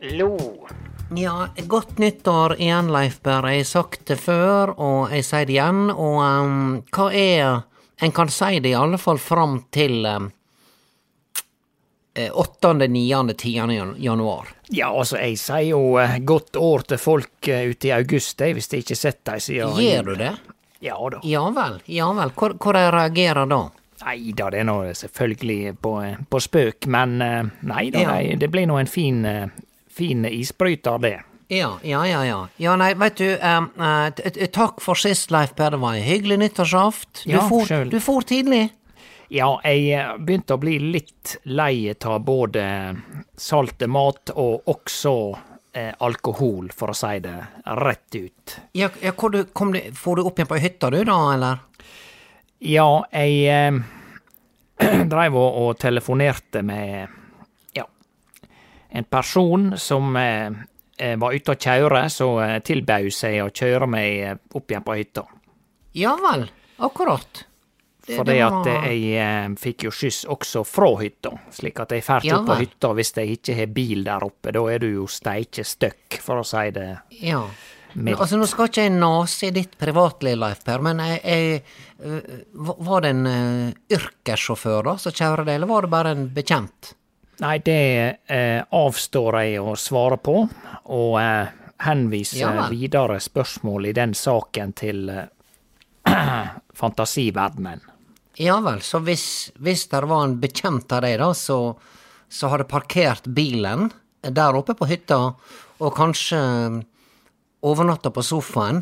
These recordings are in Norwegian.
Hallo. Ja, godt nyttår igjen, Leif Berr. Jeg har sagt det før, og jeg sier det igjen. Og um, hva er En kan si det i alle fall fram til um, 8., 9., 10. januar. Ja, altså, jeg sier jo eh, godt år til folk eh, ute i august, jeg, hvis jeg ikke har sett dem siden Gjør du det? Ja da. Ja vel. Ja vel. Hvor, hvor jeg reagerer da? Nei da, det er nå selvfølgelig på, på spøk, men eh, nei da, Ja. nei, det blir nå en fin, eh, fin isbryter, det. Ja, ja, ja. Ja, ja nei, veit du, um, eh, t- takk for sist, Leif Per, Det var en hyggelig nyttårsaften. Du Ja, for, sjøl. du for tidlig. Ja, jeg eh, begynte å bli litt lei av både salte mat og også eh, alkohol, for å si det rett ut. Ja, ja du, du, For du opp igjen på hytta, du, da, eller? Ja, jeg eh, dreiv og, og telefonerte med en person som eh, eh, var ute å kjøre, så eh, tilbød seg å kjøre meg opp igjen på hytta. Ja vel. Akkurat. Fordi det at jeg fikk jo skyss også fra hytta, slik at jeg drar Ja opp på hytta hvis jeg ikke har bil der oppe. Da er du jo steike støkk, for å si det Ja. Mildt. altså, nå skal ikke jeg nase i ditt privatliv, Leif Per, men jeg, jeg, var det en yrkessjåfør da som kjører det, eller var det bare en bekjent? Nei, det eh, avstår jeg å svare på, og eh, henviser Ja videre spørsmål i den saken til eh, fantasiverdenen. Ja vel, så hvis, hvis det var en bekjent av deg da, så, så hadde parkert bilen der oppe på hytta, og kanskje øh, overnatta på sofaen,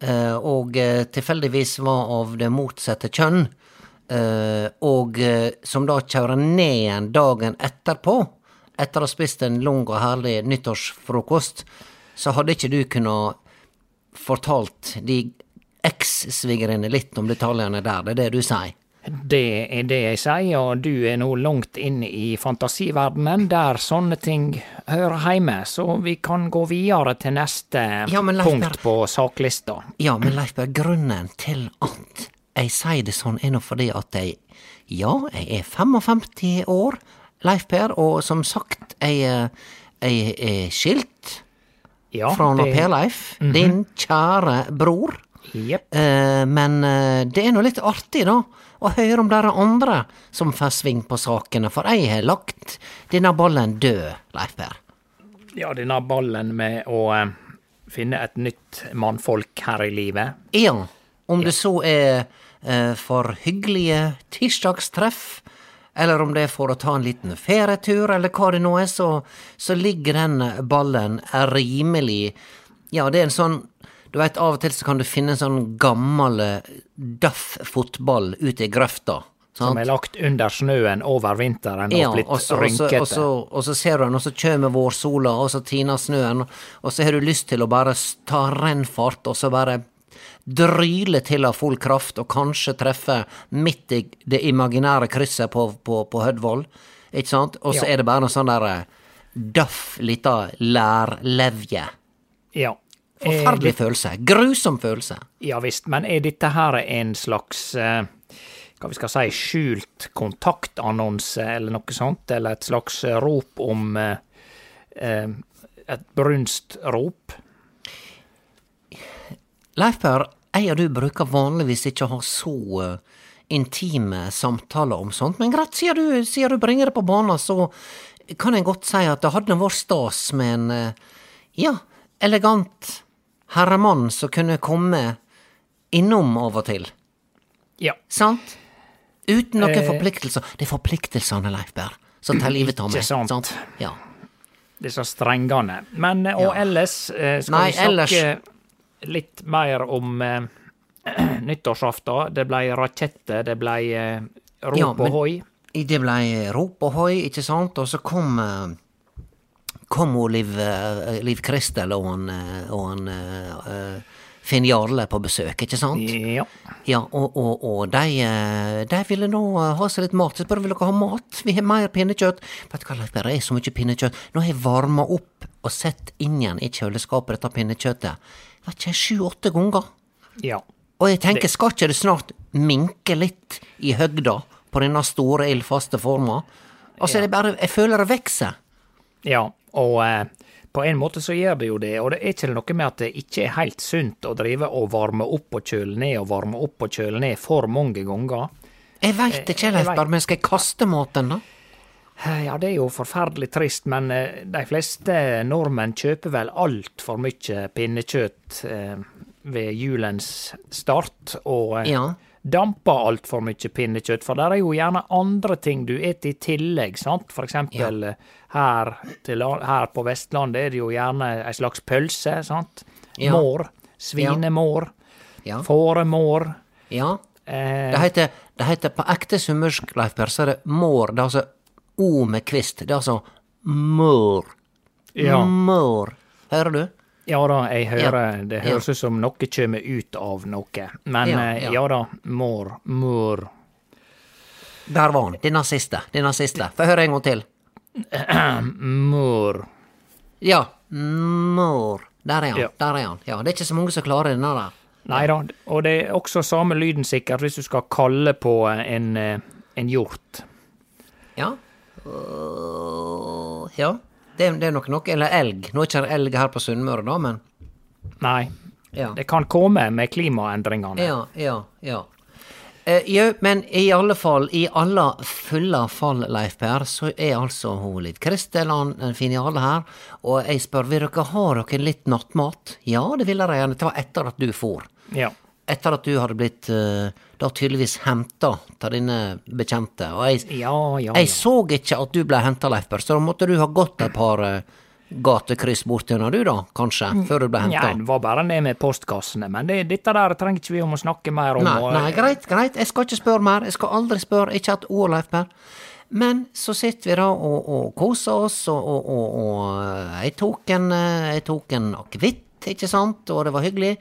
eh, og eh, tilfeldigvis var av det motsatte kjønn, eh, og eh, som da kjører ned igjen dagen etterpå, etter å ha spist en lang og herlig nyttårsfrokost, så hadde ikke du kunnet fortalt de eks-svigerinne litt om detaljene der, det er det du sier? Det er det jeg sier, og du er nå langt inn i fantasiverdenen, der sånne ting hører hjemme, så vi kan gå videre til neste Ja, Leifberg, punkt på saklista. Ja, men Leifberg, grunnen til at jeg sier det sånn, ennå fordi at jeg Ja, jeg er 55 år, Leif Per, og som sagt, jeg, jeg ei, ei skilt Ja, fra det- Per Leif, din kjære bror. Yep. Eh, men eh, det er nå litt artig, da, å høre om dere andre som får sving på sakene, for jeg har lagt denne ballen død, Leif Per. Ja, denne ballen med å eh, finne et nytt mannfolk her i livet. Ja, om det så er eh, for hyggelige tirsdagstreff, eller om det er for å ta en liten ferietur, eller hva det nå er, så, så ligger den ballen rimelig Ja, det er en sånn Du veit, av og til så kan du finne en sånn gammel Duff-fotball ute i grøfta. Som er lagt under snøen over vinteren og Ja, blitt også, og, så, rynkete. og, så, og så ser du den, og så kommer vårsola, og så tiner snøen, og så har du lyst til å bare ta rennfart, og så bare dryle til av full kraft, og kanskje treffe midt i det imaginære krysset på, på, på Hødvoll, ikke sant? Og så Ja. er det bare en sånn der eh, døff lita lærlevje. Ja. Forferdelig Er følelse. Grusom følelse. Ja visst, men er dette her en slags eh, hva vi skal si, skjult kontaktannonse eller noe sånt, eller et slags eh, rop om eh, eh, Et brunstrop? Leif Per, jeg og du bruker vanligvis ikke å ha så eh, intime samtaler om sånt, men greit, siden du, siden du bringer det på banen, så kan jeg godt si at det hadde vært stas med en, eh, ja, elegant herremann som kunne komme innom av og til, Ja. sant? Uten noen Eh. forpliktelser. Det er forpliktelsene, Leif Berr, som tar livet av meg, Ikke sant. Ja. Disse strengene. Men eh, og Ja. ellers skal Nei, vi snakke ellers- litt mer om eh, nyttårsaften. Det ble raketter, det ble eh, rop Ja, og hoi. Det ble rop og hoi, ikke sant, og så kom eh, kom Liv, eh, Liv Kristel og han, eh, og han Finn Jarle på besøk, ikke sant? Ja. Ja, og, og, og de, de ville nå ha seg litt mat. Så spør vil dere ha mat? Vi har mer pinnekjøtt. Vet du hva, Leif Berre, det er så mye pinnekjøtt. Nå har jeg varma opp og sett inn igjen i kjøleskapet dette pinnekjøttet. Vet ikke, sju-åtte ganger. ja. Og jeg tenker, skal ikke det snart minke litt i høgda på denne store, ildfaste forma? Altså, det er bare, jeg føler det vokser. Ja, og eh, på en måte så gjør det jo det, og det er ikke noe med at det ikke er helt sunt å drive og varme opp og kjøle ned og varme opp og kjøle ned for mange ganger. Jeg veit ikke, jeg Leif vet. Men skal jeg kaste maten, da? Eh, Ja, det er jo forferdelig trist, men eh, de fleste nordmenn kjøper vel altfor mye pinnekjøtt eh, ved julens start, og Ja. damper altfor mye pinnekjøtt, for der er jo gjerne andre ting du eter i tillegg, sant? For eksempel ja. her, til, her på Vestlandet er det jo gjerne ei slags pølse, sant? Ja. Mår, svinemår, Ja. fåremår. ja. Det heter, det heter på ekte sunnmørsk, Leif så er det mår. Det er altså O med kvist. Det er altså mør. Ja. Mør. Hører du? Ja da, jeg hører Ja, Det høres ut som noe kommer ut av noe. Men Ja, eh, ja. ja da, mør, mør. Der var han. Denne siste. Denne siste. Få høre en gang til. mør. Ja. Mør. Der er han. Ja. Der er han. Ja, det er ikke så mange som klarer denne der. Nei da, og det er også samme lyden sikkert hvis du skal kalle på en, eh, en hjort. Ja. Øh, ja. Det, det er nok noe. Eller elg. Nå er ikke det elg her på Sunnmøre, da, men Nei, ja. det kan komme med klimaendringene. Ja, ja, ja. Eh, jo, men i alle fall, i alle fulle fall, Leif Per, så er altså hun Liv Kristel alle her, og jeg spør, vil dere ha dere litt nattmat? Ja, det vil jeg gjerne ta etter at du for. Ja. Etter at du hadde blitt eh, da tydeligvis henta av dine bekjente. Og jeg, Ja, ja, jeg så ikke at du ble henta, Leifberg, så da måtte du ha gått et par uh, gatekryss bortigjennom du, da, kanskje, før du ble henta. Nei, det var bare ned med postkassene, men det, dette der trenger ikke vi om å snakke mer om. Nei, og- nei, greit, greit. Jeg skal ikke spørre mer. Jeg skal aldri spørre. Ikke et ord, Leifberg. Men så sitter vi da og, og koser oss, og, og, og, eh, jeg tok en, eh, jeg tok en akevitt, ikke sant, og det var hyggelig.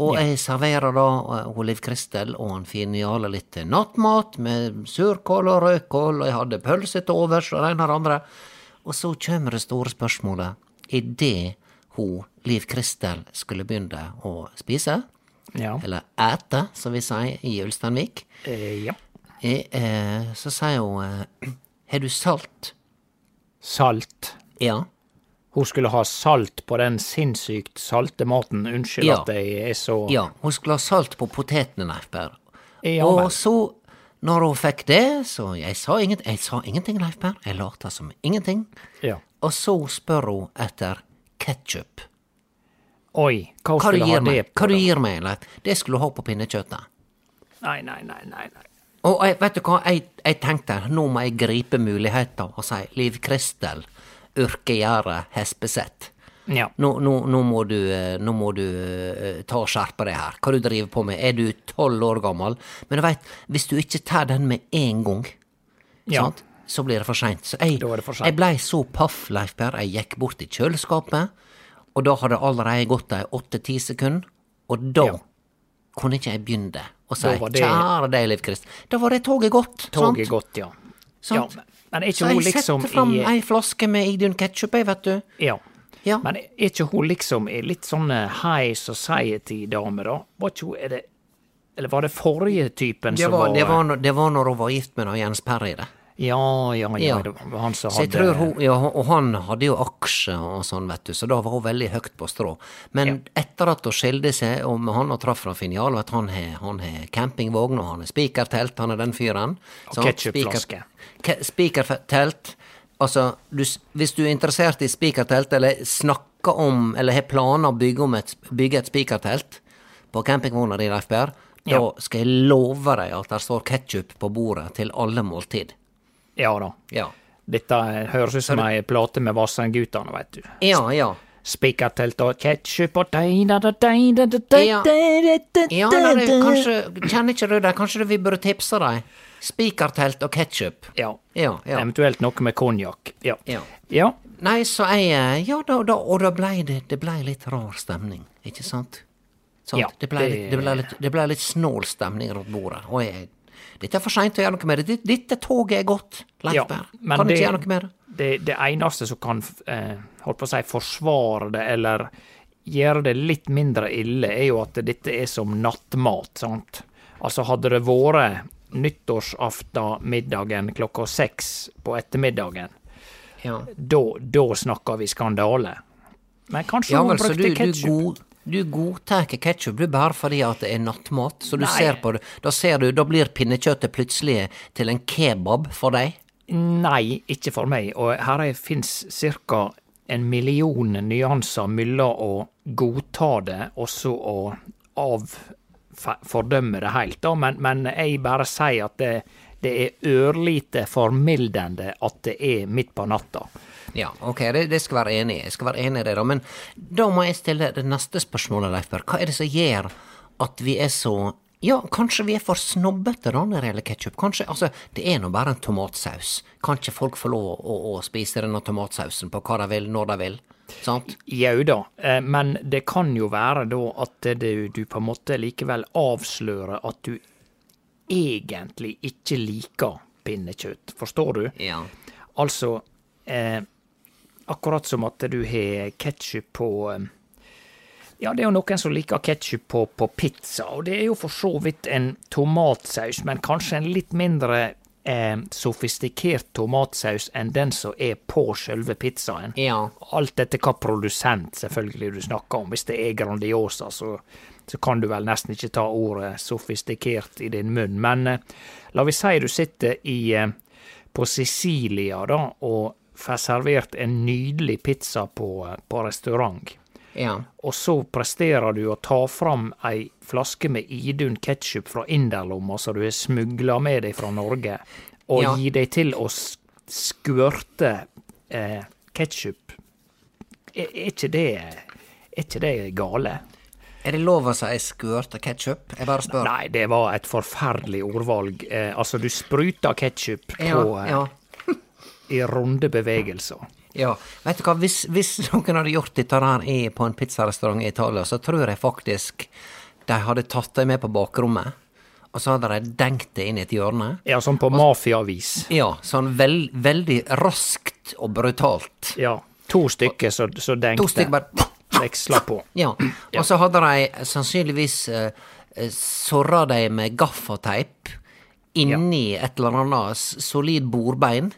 Og jeg serverer da eh, hun Liv Kristel og han fine Jarle litt nattmat med surkål og rødkål, og jeg hadde pølse til overs og det ene og det andre. Og så kommer det store spørsmålet. Idet hun Liv Kristel skulle begynne å spise, Ja. eller ete, som vi sier i Ulsteinvik, Eh, ja. eh, eh, så sier hun eh, Har du salt Salt. Ja. Hun skulle ha salt på den sinnssykt salte maten. Unnskyld Ja. at jeg er så Ja, hun skulle ha salt på potetene, Leif Berr. Ja og så, når hun fikk det, så jeg sa, ingen, jeg sa ingenting, Leif Berr. Jeg lata som ingenting. Ja. Og så spør hun etter ketsjup. Oi, hva, Hva du skulle ha det meg? Hva du da? gir meg, Leif? Det skulle du ha på pinnekjøttet. Nei, nei, nei, nei. nei. Og jeg, vet du hva, jeg, jeg tenkte nå må jeg gripe muligheten og si Liv Kristel, Urkegjerde Hespeseth. Ja. Nå, nå, nå må du, eh, nå må du eh, ta og skjerpe deg her. Hva du driver på med? Er du tolv år gammel? Men du veit, hvis du ikke tar den med en gang, Ja. sant, så blir det for seint. Så jeg, det jeg blei så paff, Leif Per. Jeg gikk bort til kjøleskapet, og da hadde allerede gått de åtte-ti sekunder, og da Ja. kunne ikke jeg begynne å si det- kjære deg, Liv Krist. Da var det toget gått. Toget sant? gått, ja. Sant? ja. Men er Så ikke hun jeg liksom setter fram i ei flaske med Idun ketsjup, jeg, vet du. Ja. Ja. Men er ikke hun liksom i litt sånn high society-dame, da? Var ikke hun er det, Eller var det forrige typen Det som var, var det, var, det var når hun var gift med Jens Perry, det. Ja, ja, ja. Ja. Det var han som hadde hun, ja, og han hadde jo aksjer og sånn, vet du, så da var hun veldig høyt på strå. Men etter at hun skilte seg og med han og traff fra Finial, vet du, han har han har campingvogn, og han har spikertelt, han er den fyren. Og sant? ketchupflaske. Spiker- ke- Spikertelt. Altså, du, hvis du er interessert i spikertelt, eller snakker om, eller har planer å bygge, om et, bygge et spikertelt på campingvogna di, Leif Per, da skal jeg love deg at det står ketsjup på bordet til alle måltid. Ja da. Ja. Dette høres ut som ei plate med Vassendgutane, veit du. Ja, ja. Spikertelt og ketsjup og Ja. Ja, nei, kanskje, kjenner ikke du det? Kanskje vi burde tipse deg? Spikertelt og ketsjup. Ja. Ja, ja. Eventuelt noe med konjakk. Ja. Ja. ja. Nei, så jeg Ja, da, da og da blei det, det blei litt rar stemning, ikke sant? Sant? Ja, det, blei litt, ble litt, ble litt snål stemning rundt bordet. Og jeg Dette er for seint å gjøre noe med det. Dette, toget er gått, Leif Ja, men Kan du ikke gjøre noe med det? Det, det eneste som kan eh, holdt på å si, forsvare det, eller gjøre det litt mindre ille, er jo at dette er som nattmat. sant? Altså, hadde det vært nyttårsaftenmiddagen klokka seks på ettermiddagen, Ja. da, da snakker vi skandale. Men kanskje Ja hun vel, så brukte ketsjup? Du godtar ketsjup du bare fordi at det er nattmat, så du Nei. ser på det Da ser du, da blir pinnekjøttet plutselig til en kebab for deg? Nei, ikke for meg. Og her fins ca. en million nyanser mellom å godta det og så å avfordømme det helt, da. Men, men jeg bare sier at det, det er ørlite formildende at det er midt på natta. Ja, ok, det, det skal være enig i. Jeg skal være enig i det, da. Men da må jeg stille det neste spørsmålet, Leif Berr. Hva er det som gjør at vi er så Ja, kanskje vi er for snobbete da når det gjelder ketsjup. Kanskje Altså, det er nå bare en tomatsaus. Kan ikke folk få lov å, å spise denne tomatsausen på hva de vil, når de vil? Sant? Jau da, eh, men det kan jo være da at du, du på en måte likevel avslører at du egentlig ikke liker pinnekjøtt. Forstår du? Ja. Altså, eh, akkurat som at du har ketsjup på eh, Ja, det er jo noen som liker ketsjup på, på pizza, og det er jo for så vidt en tomatsaus, men kanskje en litt mindre eh, sofistikert tomatsaus enn den som er på sjølve pizzaen. Ja. Alt etter hva produsent selvfølgelig du snakker om. Hvis det er Grandiosa, så, så kan du vel nesten ikke ta ordet sofistikert i din munn. Men eh, la vi si du sitter i, eh, på Sicilia da, og får servert en nydelig pizza på, på restaurant. Ja. Og så presterer du å ta fram ei flaske med Idun ketsjup fra inderlomma som du har smugla med deg fra Norge, og Ja. gi deg til å skvørte eh, ketsjup. Er, er ikke det Er ikke det gale? Er det lov å si skvørta ketsjup? Jeg bare spør. Nei, det var et forferdelig ordvalg. Eh, altså, du spruta ketsjup på Ja, eh, ja. I runde bevegelser. Ja, vet du hva, hvis, hvis noen hadde gjort dette der i, på en pizzarestaurant i Italia, så tror jeg faktisk de hadde tatt deg med på bakrommet, og så hadde de dengt det inn i et hjørne. Ja, sånn på mafiavis. Ja, sånn veld, veldig raskt og brutalt. Ja. To stykker som så dengte. To stykker bare Veksla på. Ja, og så hadde de sannsynligvis uh, sorra deg med gaffateip inni et eller annet solid bordbein.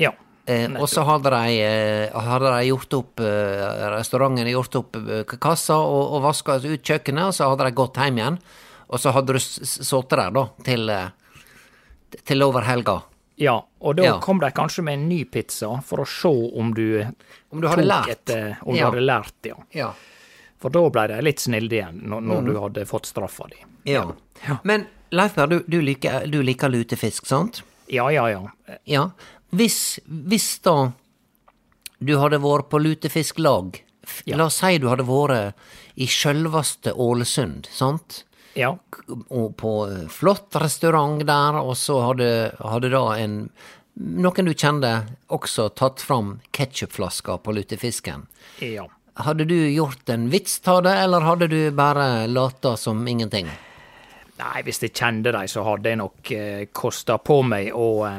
Ja. Eh, og så hadde de, eh, hadde de gjort opp eh, Restauranten gjort opp eh, kassa og, og vaska ut kjøkkenet, og så hadde de gått hjem igjen. Og så hadde du sittet der, da, til, til over helga. Ja, og da Ja. kom de kanskje med en ny pizza for å se om du, Om du hadde lært. Et, om Ja. du hadde lært, ja. Ja. For da ble de litt snille igjen, når, når du hadde fått straffa di. ja. Men Leif du, du, liker, du liker lutefisk, sant? Ja, ja, ja. Ja. Hvis, hvis da du hadde vært på lutefisklag Ja. La oss si du hadde vært i sjølveste Ålesund, sant? Ja, Og på eh, flott restaurant der, og så hadde, hadde da en Noen du kjente, også tatt fram ketsjupflaska på lutefisken. ja. Hadde du gjort en vits av det, eller hadde du bare lata som ingenting? Nei, hvis jeg kjente dem, så hadde jeg nok eh, kosta på meg å eh,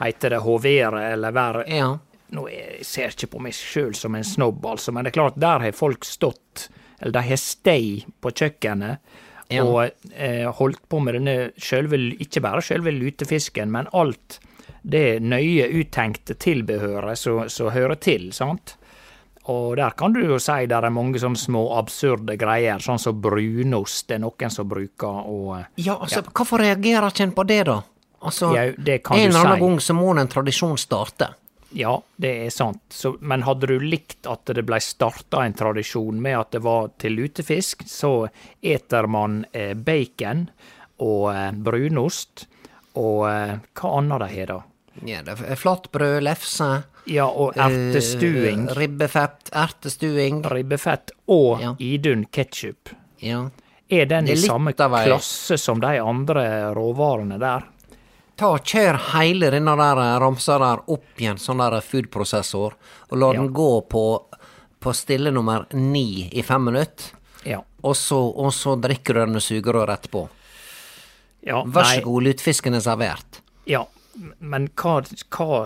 Heiter det hovere, eller verre. Ja. Nå jeg ser ikke på meg sjøl som en snobb, altså, men det er klart, der har folk stått, eller de har stei på kjøkkenet, Ja. og eh, holdt på med denne sjølve, ikke bare sjølve lutefisken, men alt det nøye uttenkte tilbehøret som hører til, sant? Og der kan du jo si der er mange sånne små absurde greier, sånn som brunost, det er noen som bruker, og eh, Ja, altså, hvorfor reagerer ikke en på det, da? Altså, Ja, det kan en eller annen si. gang så må en tradisjon starte. Ja, det er sant. Så, men hadde du likt at det blei starta en tradisjon med at det var til lutefisk, så eter man eh, bacon og eh, brunost og eh, hva annet de har, da? Ja, det er Flatbrød, lefse, Ja, og ertestuing, eh, ribbefett, ertestuing. ribbefett og Ja. Idun ketsjup. Ja. Er den i samme klasse som de andre råvarene der? Ta og Kjør hele denne der eh, ramsa der opp i en sånn der foodprosessor, og la Ja. den gå på, på stille nummer ni i fem minutter. Ja. Og så, og så drikker du den med sugerør etterpå. ja Vær så god, lutefisken er servert. Ja, men hva, hva,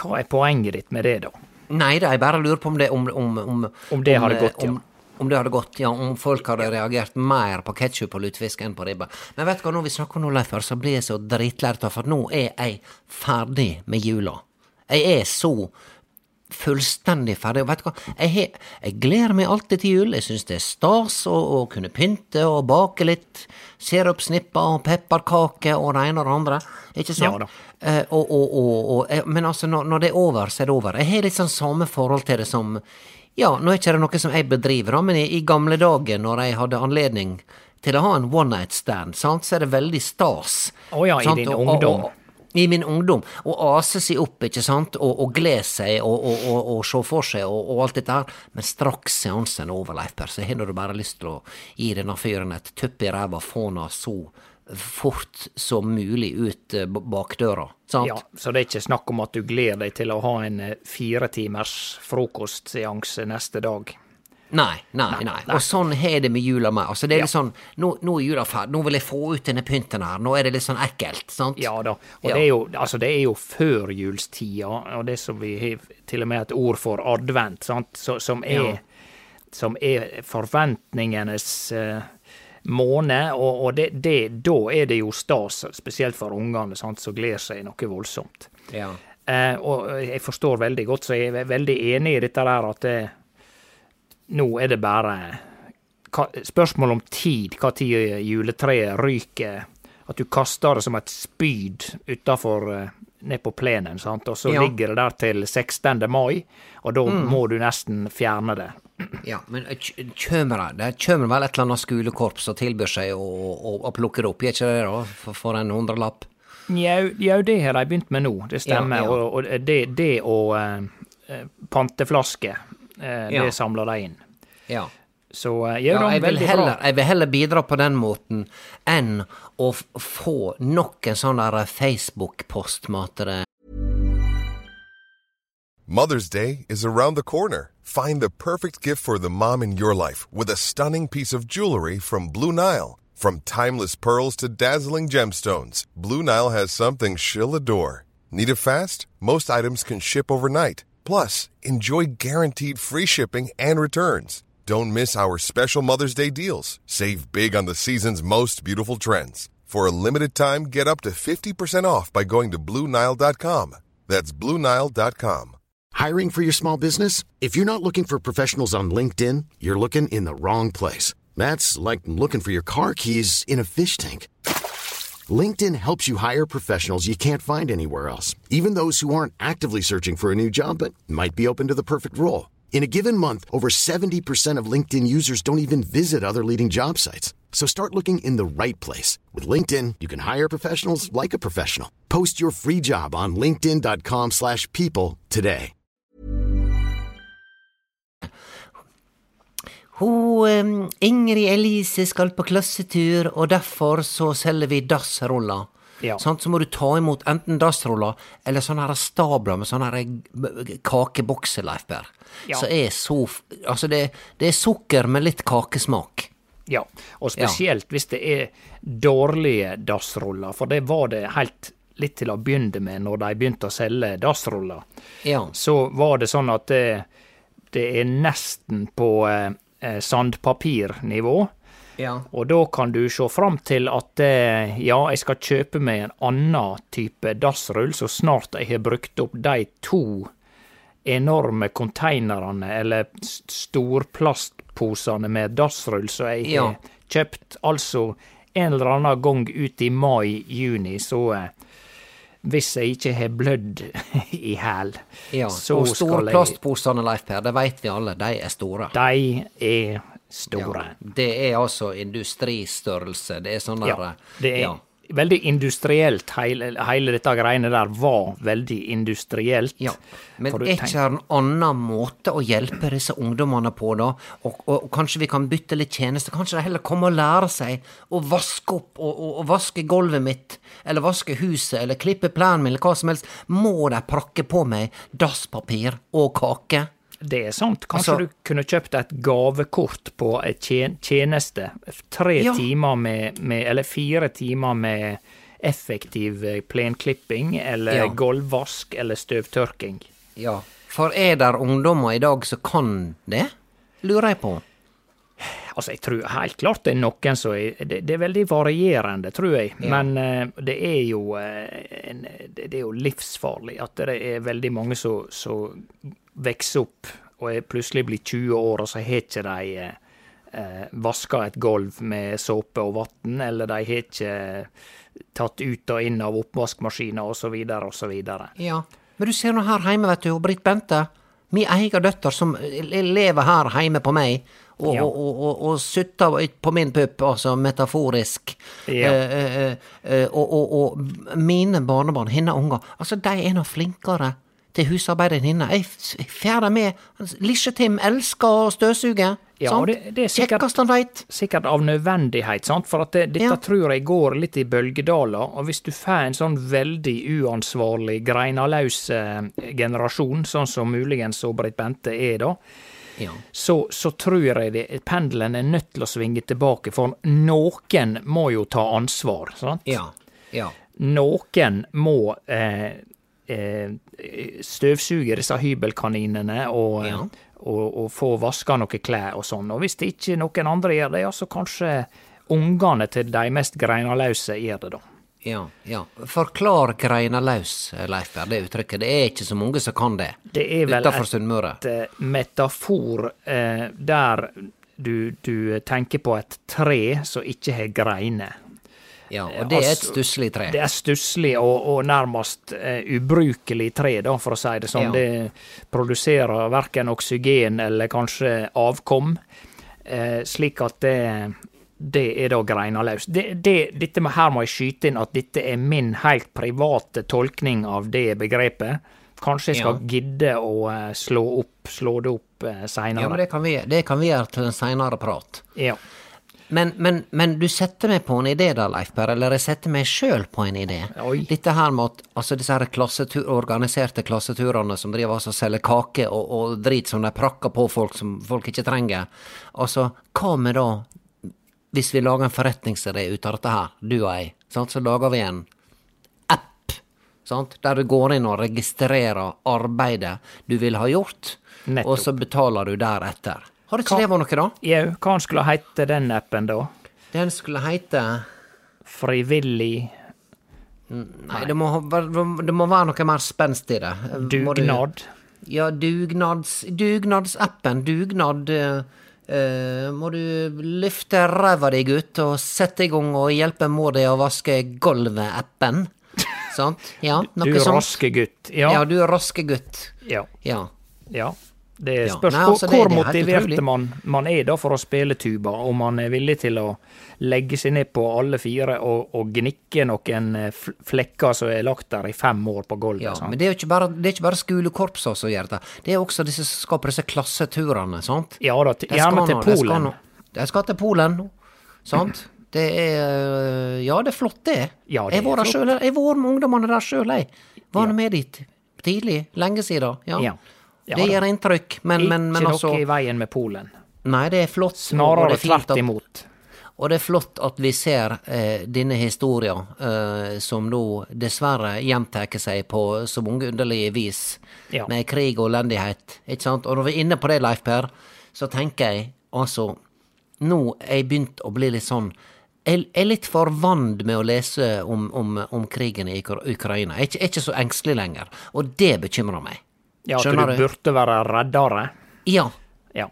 hva er poenget ditt med det, da? Nei da, jeg bare lurer på om det Om, om, om, Om det hadde gått, ja. Om, om det hadde gått, ja. Om folk hadde reagert mer på ketsjup og lutefisk enn på ribbe. Men vet du hva, når vi snakker nå, Leif, så blir jeg så dritlært av, for nå er jeg ferdig med jula. Jeg er så fullstendig ferdig. Og vet du hva, jeg, jeg gleder meg alltid til jul. Jeg syns det er stas å, å kunne pynte og bake litt sirupsnipper og pepperkaker og det ene og det andre. Ikke sant? Ja. Eh, og, og, og, og, eh, men altså, når, når det er over, så er det over. Jeg har litt sånn samme forhold til det som Ja, nå er ikke det noe som jeg bedriver, men i, i gamle dager, når jeg hadde anledning til å ha en one night stand, sant, så er det veldig stas. Å ja, i din Og- ungdom. og- I min ungdom. Å ase seg opp, ikke sant, og, glede seg og, se for seg og alt dette her. Men straks seansen er over, Leif Per, så har du bare lyst til å gi denne fyren et tupp i ræva, få han så fort som mulig ut eh, bakdøra. Sant? Ja, så det er ikke snakk om at du gleder deg til å ha en eh, fire timers frokostseanse neste dag. Nei, nei, nei. Og sånn har det med jula med. Altså, det er Ja. litt sånn nå, nå er jula ferdig, nå vil jeg få ut denne pynten her. Nå er det litt sånn ekkelt, sant? Ja da. Og Ja. det er jo, altså det er jo førjulstida, og det som vi har til og med et ord for advent, sant, så, som er Ja. som er forventningenes eh, måned, og, og det, det, da er det jo stas, spesielt for ungene, sant, som gleder seg noe voldsomt. Ja. Eh, og jeg forstår veldig godt, så jeg er veldig enig i dette der at det, nå er det bare hva, spørsmål om tid, hva tid juletreet ryker. At du kaster det som et spyd utafor ned på plenen, sant? og så Ja. ligger det der til 16. mai, og da må du nesten fjerne det. Ja, men eh, kjømer det Det kjømer vel et eller annet skolekorps og tilbyr seg å, å, å plukke det opp, gjør ikke det da? For, for en hundrelapp? Jau, ja, det har de begynt med nå, det stemmer. Ja. Og, og det, det og eh, eh, panteflasker, uh, det samler de inn. Ja. Så eh, ja, Ja, da, jeg, vil veldig heller, bra. jeg vil heller bidra på den måten enn å f få nok en sånn der Facebook-post med at Mother's Day is around the corner. Find the perfect gift for the mom in your life with a stunning piece of jewelry from Blue Nile. From timeless pearls to dazzling gemstones, Blue Nile has something she'll adore. Need it fast? Most items can ship overnight. Plus, enjoy guaranteed free shipping and returns. Don't miss our special Mother's Day deals. Save big on the season's most beautiful trends. For a limited time, get up to 50% off by going to BlueNile.com. That's BlueNile.com. Hiring for your small business? If you're not looking for professionals on LinkedIn, you're looking in the wrong place. That's like looking for your car keys in a fish tank. LinkedIn helps you hire professionals you can't find anywhere else, even those who aren't actively searching for a new job but might be open to the perfect role. In a given month, over 70% of LinkedIn users don't even visit other leading job sites. So start looking in the right place. With LinkedIn, you can hire professionals like a professional. Post your free job on linkedin.com slash people today. Hun, eh, Ingrid Elise skal på klassetur, og derfor så selger vi dassruller. Ja. Så må du ta imot enten dassruller eller sånne her stabler med sånne kakebokser, Leif Berr. Ja. Så er så Altså, det, det er sukker med litt kakesmak. Ja, og spesielt hvis det er dårlige dassruller, for det var det helt litt til å begynne med når de begynte å selge dassruller. Ja. Så var det sånn at det, det er nesten på eh, eh, sandpapirnivå. Ja. Og da kan du se fram til at eh, ja, jeg skal kjøpe meg en annen type dassrull så snart jeg har brukt opp de to enorme konteinerne, eller storplastposene med dassrull som jeg Ja. har kjøpt. Altså en eller annen gang ut i mai-juni, så eh, hvis jeg ikke har blødd i hæl, ja. så og skal store jeg plastposene, Leif Per, det veit vi alle, de er store. De er store. Ja, det er altså industristørrelse. Det er sånn der Ja, det er ja. veldig industrielt. Hele, hele dette greiene der var veldig industrielt. Ja, men er ikke det en annen måte å hjelpe disse ungdommene på, da? Og, og, og kanskje vi kan bytte litt tjeneste? Kanskje de heller kommer og lærer seg å vaske opp og, og vaske gulvet mitt, eller vaske huset, eller klippe plenen min, eller hva som helst. Må de prakke på meg dasspapir og kake? Det er sant. Kanskje Altså- du kunne kjøpt et gavekort på et tjeneste. Tre Ja. timer med, med Eller fire timer med effektiv eh, plenklipping, eller Ja. gulvvask, eller støvtørking. Ja, for er der ungdommer i dag som kan det? Lurer jeg på. Altså, jeg tror helt klart det er noen som er Det, det er veldig varierende, tror jeg. Ja. Men uh, det er jo uh, en, det, er jo livsfarlig at det er veldig mange som vokser opp og er plutselig blir 20 år, og så har ikke de eh, eh, vaska et gulv med såpe og vann, eller de har ikke tatt ut og inn av oppvaskmaskiner, osv., osv. Ja, men du ser nå her hjemme, vet du, og Britt Bente, min egen døtter som lever her hjemme på meg, og, Ja. og, og, og, sutter på min pupp, altså metaforisk. Ja. Eh, eh, eh, og, og mine barnebarn, hennes unger, altså de er nå flinkere til husarbeiderinna. Ei henne. Jeg f- med Lisje-Tim elsker å støvsuge. Ja, sant? det- det er sikkert- Kjekkast han veit. sikkert av nødvendighet, sant? for det, dette Ja. tror jeg går litt i bølgedaler. Og hvis du får en sånn veldig uansvarlig, greinalaus eh, generasjon, sånn som muligens så Britt Bente er da, Ja. så, så tror jeg det, pendelen er nødt til å svinge tilbake, for noen må jo ta ansvar. sant? Ja. Ja. Noen må eh, eh, støvsuge disse hybelkaninene og, Ja. og, og få vaska noen klær og sånn. Og hvis det ikke noen andre gjør det, ja, så kanskje ungene til de mest greinalause gjør det, da. Ja, ja. Forklar greinalaus, Leif Per, det uttrykket. Det er ikke så mange som kan det. Det er vel et eh, metafor eh, der du, du tenker på et tre som ikke har greiner. Ja, og det er et stusslig tre. Det er stusslig og, og nærmest uh, ubrukelig tre, da, for å si det sånn. Ja. Det produserer verken oksygen eller kanskje avkom, uh, slik at det, det er da greinaløst. Det, det, dette med, her må jeg skyte inn at dette er min helt private tolkning av det begrepet. Kanskje jeg skal Ja. gidde å eh, slå, opp, slå det opp seinere. Ja, men det kan vi, det kan vi gjøre til en seinere prat. Ja. Men, men, men du setter meg på en idé da, Leif Per, eller jeg setter meg sjøl på en idé. Oi. Dette her med altså disse her klassetur, organiserte klasseturene som driver altså og selger kake og, og drit som de prakker på folk som folk ikke trenger. Altså, hva med da hvis vi lager en forretningsidé ut av dette her, du og jeg, sant? så lager vi en app, sant? der du går inn og registrerer arbeidet du vil ha gjort, Nettopp. og så betaler du deretter. Har ikke det vært noe, da? Jau, hva skulle hete den appen, da? Den skulle hete Frivillig Nei, det må, det må være noe mer spenst i det. Dugnad. du-. Ja, dugnads, dugnadsappen. Dugnad eh, Må du løfte ræva di, gutt, og sette i gang og hjelpe mor di å vaske gulvet-appen. Sant? Ja, noe Du sånt. raske gutt. Ja. Ja. du raske gutt. Ja. Ja. ja. Det Ja. spørs hvor, altså, hvor er motivert man, man er da for å spille tuba, om man er villig til å legge seg ned på alle fire og, og gnikke noen eh, flekker som er lagt der i fem år på gulvet. Ja, sant? men det er jo ikke bare, det bare skolekorpsa som gjør det. Det er også disse som skaper disse klasseturene, sant? ja da, gjerne til de Polen. De skal til Polen sant? Det er Ja, det er flott, det. Ja, det jeg er jeg var med ungdommene der sjøl, jeg. Var Ja. med dit tidlig, lenge siden. Ja. Ja. Ja det gjør inntrykk, men, men, men Ikke altså noe i veien med Polen. Nei, det er flott. Snarere det er tvert imot. Og det er flott at vi ser eh, denne historia, eh, som nå dessverre gjentar seg på så mange underlige vis, Ja. med krig og elendighet. Ikke sant? Og når vi er inne på det, Leif Per, så tenker jeg altså Nå er jeg begynt å bli litt sånn Jeg er litt for vant med å lese om, om, om krigen i Ukraina. Jeg er ikke, jeg er ikke så engstelig lenger, og det bekymrer meg. Ja, at Skjønner du du? burde være reddere. Ja, Ja.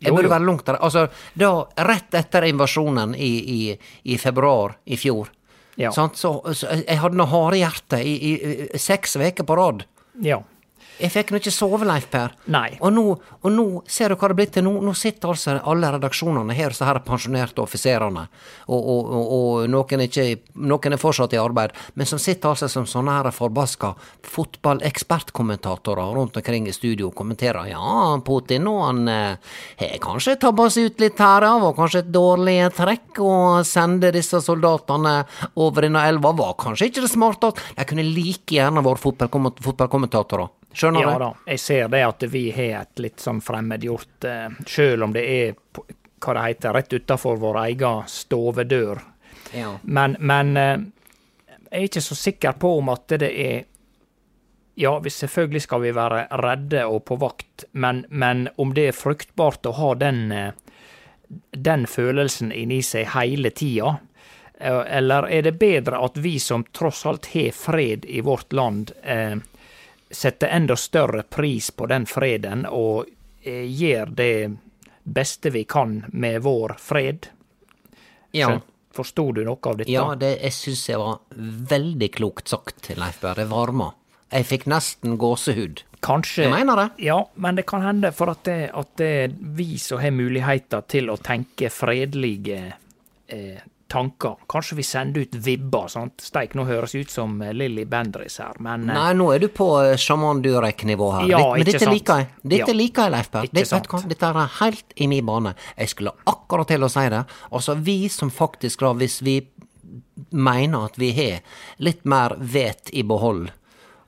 Jeg Jo, burde jo. være langt der. Altså, da, rett etter invasjonen i, i, i februar i fjor, Ja. sant, så, så jeg hadde noe harehjerte i, i, i seks uker på rad. Ja. Jeg fikk nå ikke sove, Leif Per. Nei. Og nå, og nå ser du hva det er blitt til. Nå, nå sitter altså alle redaksjonene her, så her er pensjonerte offiserene, og, og, og, noen, er ikke, noen er fortsatt i arbeid, men som sitter altså som sånne her forbaska fotballekspertkommentatorer rundt omkring i studio og kommenterer. Ja, Putin nå, han eh, har kanskje tabba seg ut litt her, ja, var kanskje et dårlig trekk å sende disse soldatene over denne elva, var kanskje ikke det smarteste. De kunne like gjerne vært fotballkomment- fotballkommentatorer. Skjønner Ja du? da, jeg ser det at vi har et litt sånn fremmedgjort eh, Sjøl om det er hva det heter, rett utafor vår egen stovedør. Ja. Men, men eh, jeg er ikke så sikker på om at det er Ja, selvfølgelig skal vi være redde og på vakt, men, men om det er fruktbart å ha den, eh, den følelsen inni seg hele tida, eh, eller er det bedre at vi som tross alt har fred i vårt land, eh, setter enda større pris på den freden og eh, gjør det beste vi kan med vår fred? Ja. Forsto du noe av dette? Ja, det jeg syns jeg var veldig klokt sagt, Leif Berr. Det varma. Jeg fikk nesten gåsehud. Kanskje Jeg mener det. Ja, men det kan hende for at det, at det vi som har muligheter til å tenke fredelige eh, tanker. Kanskje vi sender ut vibber, sant. Steik, nå høres ut som eh, Lilly Bendriss her, men eh, Nei, nå er du på eh, sjaman Durek-nivå her. Ja, Ditt- men dette sant. liker jeg. Dette Ja. liker jeg, Leif Berr. Dette? Dette er helt i min bane. Jeg skulle akkurat til å si det. Altså, vi som faktisk, da, hvis vi mener at vi har litt mer vet i behold,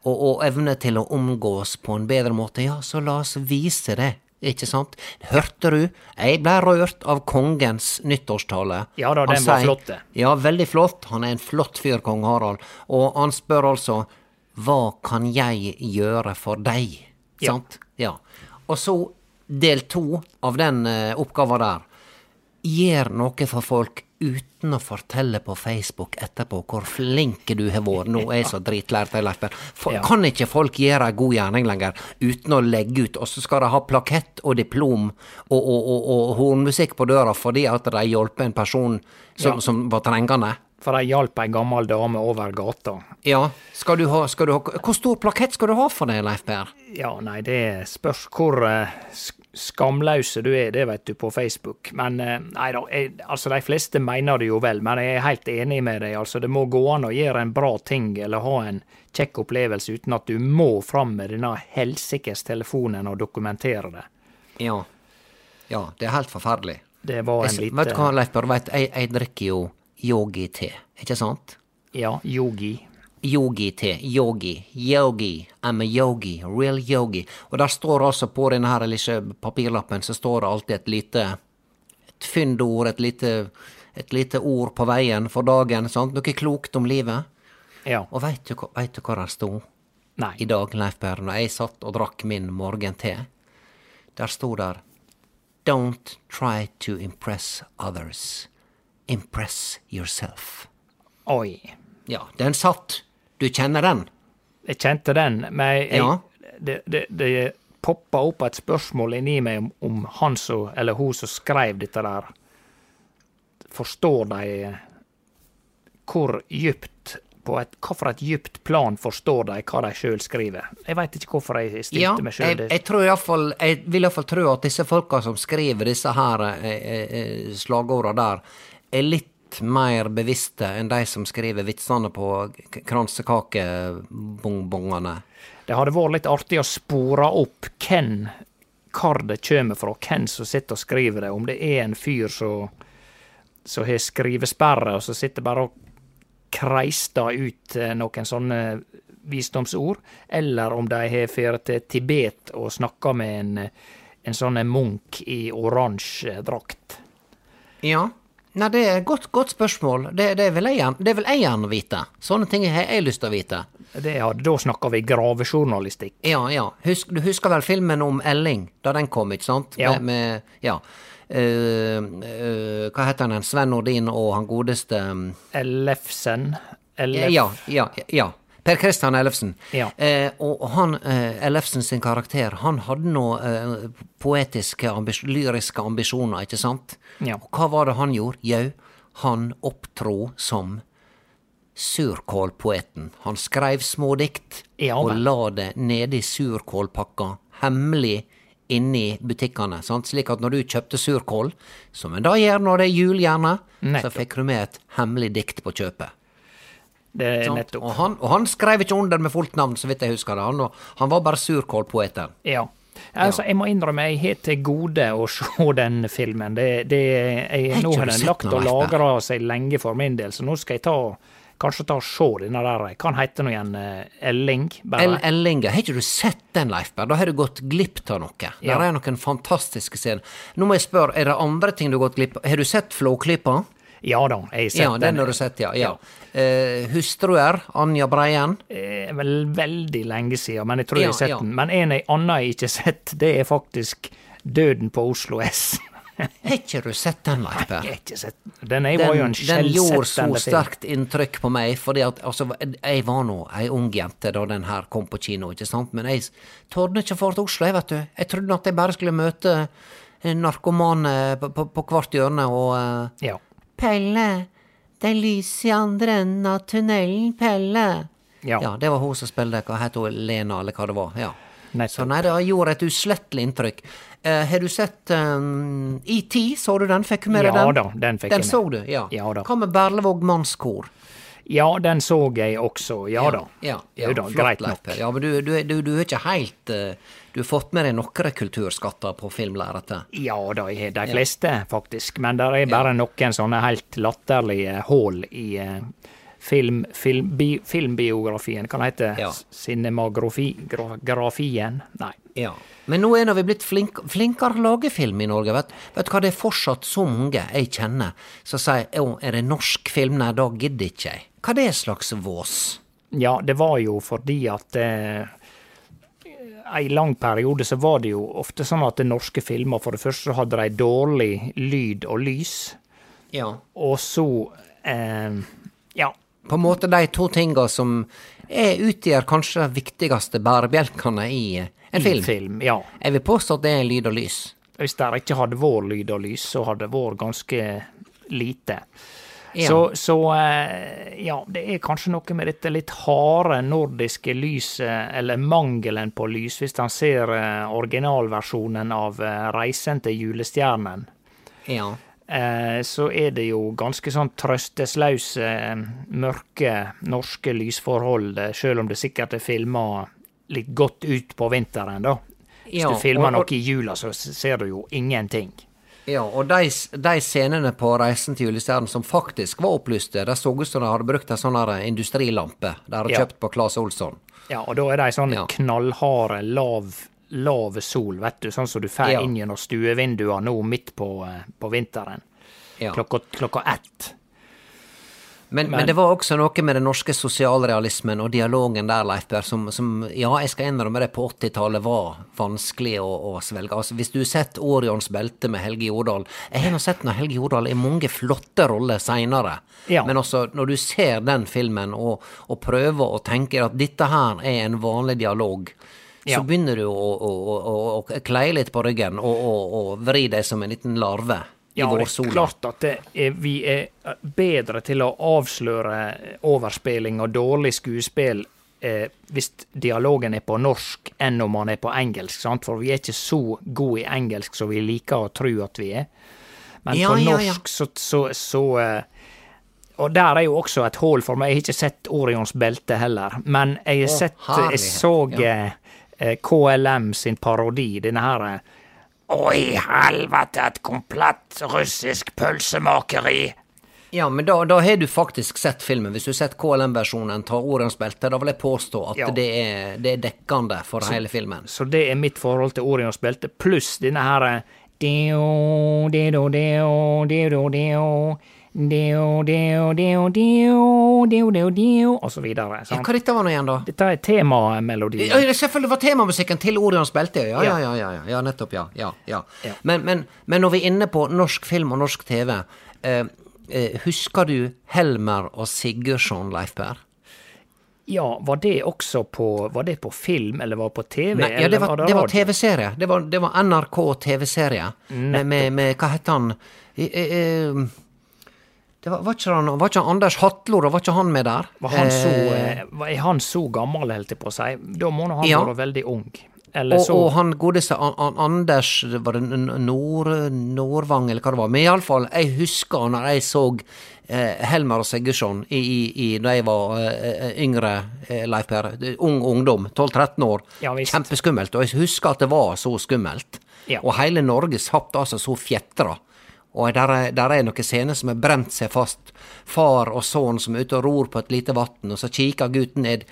og, og evne til å omgås på en bedre måte, ja, så la oss vise det. Ikke sant? Hørte du? Jeg ble rørt av kongens nyttårstale. Ja da, Han den var sier- flott, det. Ja, veldig flott. Han er en flott fyr, kong Harald. Og han spør altså hva kan jeg gjøre for deg? Ja. Sant? Ja. Og så del to av den uh, oppgava der. Gjør noe for folk uten å fortelle på Facebook etterpå hvor flink du har vært. Nå er jeg så dritlært, Leif Ja. Kan ikke folk gjøre ei god gjerning lenger uten å legge ut, og så skal de ha plakett og diplom og, og, og, og hornmusikk på døra fordi at de hjelper en person som, Ja. som var trengende? For de hjalp ei gammel dame over gata. Ja, skal du ha, skal du ha Hvor stor plakett skal du ha for det, Leif Per? Ja, nei, det spørs hvor eh, skamløse du er, det vet du på Facebook. Men eh, nei da, jeg, altså de fleste mener det jo vel, men jeg er helt enig med deg. Altså, det må gå an å gjøre en bra ting eller ha en kjekk opplevelse uten at du må fram med denne helsikes telefonen og dokumentere det. Ja. Ja, det er helt forferdelig. Det var en Jeg, lite vet du hva, Leif Børre, jeg, jeg drikker jo yogi-te, ikke sant? Ja, yogi. Yogi-te, yogi, yogi, I'm a yogi, real yogi. Og der står altså på denne her lille papirlappen, så står det alltid et lite et fyndord, et lite, et lite ord på veien for dagen, sant? Noe klokt om livet. Ja. Og veit du, vet du hva der sto Nei. i dag, Leif Berr, når jeg satt og drakk min morgente? Der sto der Don't try to impress others. Impress yourself. Oi. Ja, den satt. Du kjenner den? Jeg kjente den, men jeg, Ja. det, det, det poppa opp et spørsmål inni meg om, om han som, eller hun som skrev dette der, forstår de hvor dypt på et, hva for et dypt plan forstår de hva de sjøl skriver? Jeg veit ikke hvorfor jeg stilte Ja, meg sjøl jeg, jeg tror i hvert fall, jeg vil iallfall tro at disse folka som skriver disse her eh, eh, slagorda der, er litt mer bevisste enn de som skriver vitsene på kransekakebongbongene. Det hadde vært litt artig å spore opp hvem hvor det kommer fra, hvem som sitter og skriver det. Om det er en fyr som som har skrivesperre, og som sitter bare og kreister ut eh, noen sånne visdomsord, eller om de har dratt til Tibet og snakka med en, en sånn munk i oransje drakt. Ja. Nei, det er et godt, godt spørsmål. Det, det, vil jeg, det vil jeg gjerne vite. Sånne ting har jeg lyst til å vite. Det hadde, da snakker vi gravejournalistikk. Ja, ja. Husk, du husker vel filmen om Elling, da den kom, ikke sant? Ja. Med, med, ja. Uh, uh, hva heter han, Sven Nordin og han godeste um, Ellefsen. Ellef... Ja, ja, ja. Per Kristian Ellefsen. Ja. Eh, og han, eh, Ellefsen sin karakter, han hadde nå eh, poetiske, ambis lyriske ambisjoner, ikke sant? Ja. Og hva var det han gjorde? Jau, han opptro som surkålpoeten. Han skreiv smådikt Ja, og la det nedi surkålpakka, hemmelig inni butikkene. Sant? Slik at når du kjøpte surkål, som en da gjør når det er jul gjerne, så fikk du med et hemmelig dikt på kjøpet. Det er nettopp. Og han, og han skrev ikke under med fullt navn, så vidt jeg husker det. Han, var- han var bare surkålpoeten. Ja. Altså, jeg må innrømme, jeg har til gode å se den filmen. Det, det, jeg, nå har den lagt og lagra seg lenge for min del, så nå skal jeg ta, kanskje ta og se denne der. Hva heter nå igjen? eh, Elling? El Bare. Har ikke du sett den, Leifberg? Da har du gått glipp av noe. Ja. Der er noen fantastiske scener. Nå må jeg spørre, er det andre ting du har gått glipp av? Har du sett Flåklypa? Ja da, jeg har sett Ja, den har du sett, ja. ja. Eh, hustruer, Anja Breien. Eh, vel, veldig lenge siden, men jeg tror jeg har sett ja. den. Men en annen jeg ikke har sett, det er faktisk Døden på Oslo S. Har ikke du sett den, Leif Jeg har ikke sett den. Den var jo en Den, gjorde så sterkt inntrykk på meg, fordi at altså, jeg var nå ei ung jente da den her kom på kino, ikke sant, men jeg torde ikke dra til Oslo, jeg, vet du. Jeg trodde at jeg bare skulle møte en narkoman eh, på, på, på hvert hjørne og eh, Ja. Pelle, det er lys i andre enden av tunnelen, Pelle. Ja. Ja, det var hun som spilte, hva het hun, Lena, eller hva det var. ja. Nettopp. Så nei, det gjorde et uslettelig inntrykk. Uh, har du sett um, ET, så du den? Fikk du med deg Ja den? da, den fikk jeg Den så du, ja. Ja da. Hva med Berlevåg mannskor? Ja, den så jeg også. Ja, da. Ja, ja, da, greit nok. Ja, men du, du, du, du er ikke helt eh, Du har fått med deg noen kulturskatter på filmlerretet? Ja da, jeg har de fleste, faktisk. Men det er bare noen sånne helt latterlige hull i eh, film, film, bi, filmbiografien. Kan det hete Ja. Cinemografien? Nei. Ja. Men nå er vi blitt flink, flinkere til å lage film i Norge. Vet, vet du hva, det er fortsatt så mange jeg kjenner som sier å, er det norsk film? Nei, da gidder ikke jeg. Hva er det slags vås? Ja, det var jo fordi at eh, ei lang periode så var det jo ofte sånn at norske filmer for det første hadde de dårlig lyd og lys, Ja. og så eh, Ja. På en måte de to tinga som er, utgjør kanskje de viktigste bærebjelkene i en en i film. film. Ja. Jeg vil påstå at det er lyd og lys. Hvis det ikke hadde vært lyd og lys, så hadde det vært ganske lite. Ja. Så, så eh, ja, det er kanskje noe med dette litt harde nordiske lyset, eller mangelen på lys, hvis man ser eh, originalversjonen av eh, Reisen til julestjernen. Ja. Eh, så er det jo ganske sånn trøstesløse, eh, mørke norske lysforhold, sjøl selv om det sikkert er filma litt godt ut på vinteren, da. Hvis Ja, du filmer og- og- noe i jula, så ser du jo ingenting. Ja, og de, de scenene på Reisen til julestjernen som faktisk var opplyste, det så ut som de hadde brukt en sånn industrilampe de hadde Ja. kjøpt på Claes Olsson. Ja, og da er de sånn Ja. knallharde, lav, lav sol, vet du, sånn som du får Ja. inn gjennom stuevinduene nå midt på, eh, på vinteren. Ja. Klokka, klokka ett. Men, men, det var også noe med den norske sosialrealismen og dialogen der, Leif Per, som, som, ja, jeg skal innrømme det, på 80-tallet var vanskelig å, å svelge. Altså, hvis du har sett Orions belte med Helge Jordal Jeg har nå sett når Helge Jordal i mange flotte roller seinere, ja. men også når du ser den filmen og, og, prøver å tenke at dette her er en vanlig dialog, ja. så begynner du å, å, å, å kleie litt på ryggen og, og vri deg som en liten larve ja, det er klart at er, vi er bedre til å avsløre overspilling og dårlig skuespill eh, hvis dialogen er på norsk enn om man er på engelsk. Sant? For vi er ikke så gode i engelsk som vi liker å tro at vi er. Men ja, på norsk ja, ja. så, så, så eh, og der er jo også et hull for meg. Jeg har ikke sett Orions belte heller. Men jeg har sett Jeg så eh, eh KLM sin parodi, denne her Oi, helvete, et komplett russisk pølsemakeri! Ja, men da, da, har du faktisk sett filmen. Hvis du har sett KLM-versjonen, ta Orions belte, da vil jeg påstå at ja. det, er, det, er, dekkende for så, hele filmen. Så det er mitt forhold til Orions belte, pluss denne her Dio, dio, dio, dio, dio, Dio, dio, dio, dio, dio, dio, dio, og så videre. Ja, hva dette var nå igjen, da? Dette er temamelodien. Ja, selvfølgelig var temamusikken til Orions belte. Ja, ja, ja, ja, ja, ja nettopp, ja. ja, ja. Men, men, men, når vi er inne på norsk film og norsk TV, eh, eh, husker du Helmer og Sigurdsson, Leif Per? Ja, var det også på, var det på film, eller var det på TV? Nei, ja, det var, var, var TV-serie. Det, det, var NRK TV-serie. Med, med, med, hva het han? Eh, eh, det var, var, ikke han, var ikke Anders Hatlor, var ikke han med der? Var han så, eh, er han så gammel, holdt jeg på å si? Da må han ja. være veldig ung. Og, og, han godeste Anders Var det Nord, Nordvang, eller hva det var? Men iallfall, jeg husker når jeg så eh, Helmer og Sigurdsson i, i, i, da jeg var eh, yngre, eh, Leif Per. Ung ungdom, 12-13 år. Ja, Kjempeskummelt. Og jeg husker at det var så skummelt. Ja. Og hele Norge satt altså så fjetra og der er, der er noen scener som har brent seg fast. Far og sønn som er ute og ror på et lite vann, og så kikker gutten ned.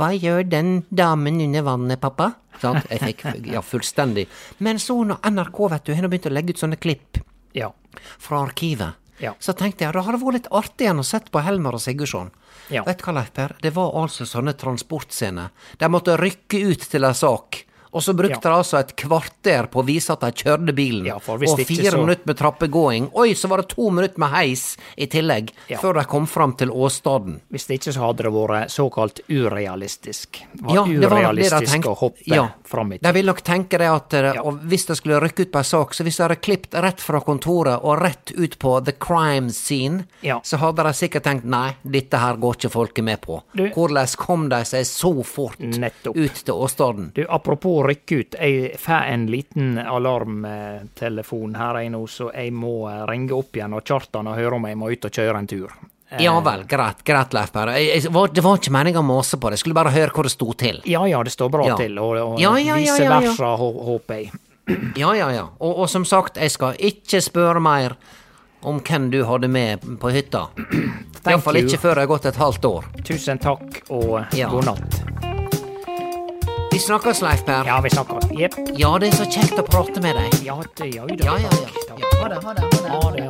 Hva gjør den damen under vannet, pappa? Sant? Jeg fikk ja, fullstendig. Men så når NRK vet du, har begynt å legge ut sånne klipp ja. fra arkivet, ja. så tenkte jeg da hadde det vært litt artig igjen å sette på Helmer og Sigurdsson. Ja. Vet du hva, Leif Per? Det var altså sånne transportscener. De måtte rykke ut til ei sak og så brukte ja. de altså et kvarter på å vise at de kjørte bilen, ja, og fire så... minutter med trappegåing. Oi, så var det to minutter med heis i tillegg, ja. før de kom fram til åstaden. Hvis det ikke så hadde det vært såkalt urealistisk. Var ja, det var urealistisk det å hoppe ja. fram i tid. De vil nok tenke det at ja. og hvis de skulle rykke ut på ei sak, så hvis de hadde klippet rett fra kontoret og rett ut på the crime scene, så hadde de sikkert tenkt nei, dette her går ikke folket med på. Du, Hvordan kom de seg så fort nettopp. ut til åstaden? Du, apropos rykke ut. Jeg får en liten alarmtelefon her jeg nå, så jeg må eh, ringe opp igjen og Kjartan og høre om jeg må ut og kjøre en tur. Ja vel, greit, greit Leif Berre. Det var ikke meninga å mase på det, jeg skulle bare høre hvor det sto til. Ja ja, det står bra ja. til, og, og ja, ja, vice versa, håper jeg. Ja ja ja, og, og, som sagt, jeg skal ikke spørre mer om hvem du hadde med på hytta. Iallfall ikke før det har gått et halvt år. Tusen takk, og god natt. Snakkes, Leif Per. Ja, vi snakkes. Jepp. Ja, det er så kjekt å prate med deg. Ja, det gjør det. Ja, ja, ja. ja. Ha det, ha det. Ha det, ha det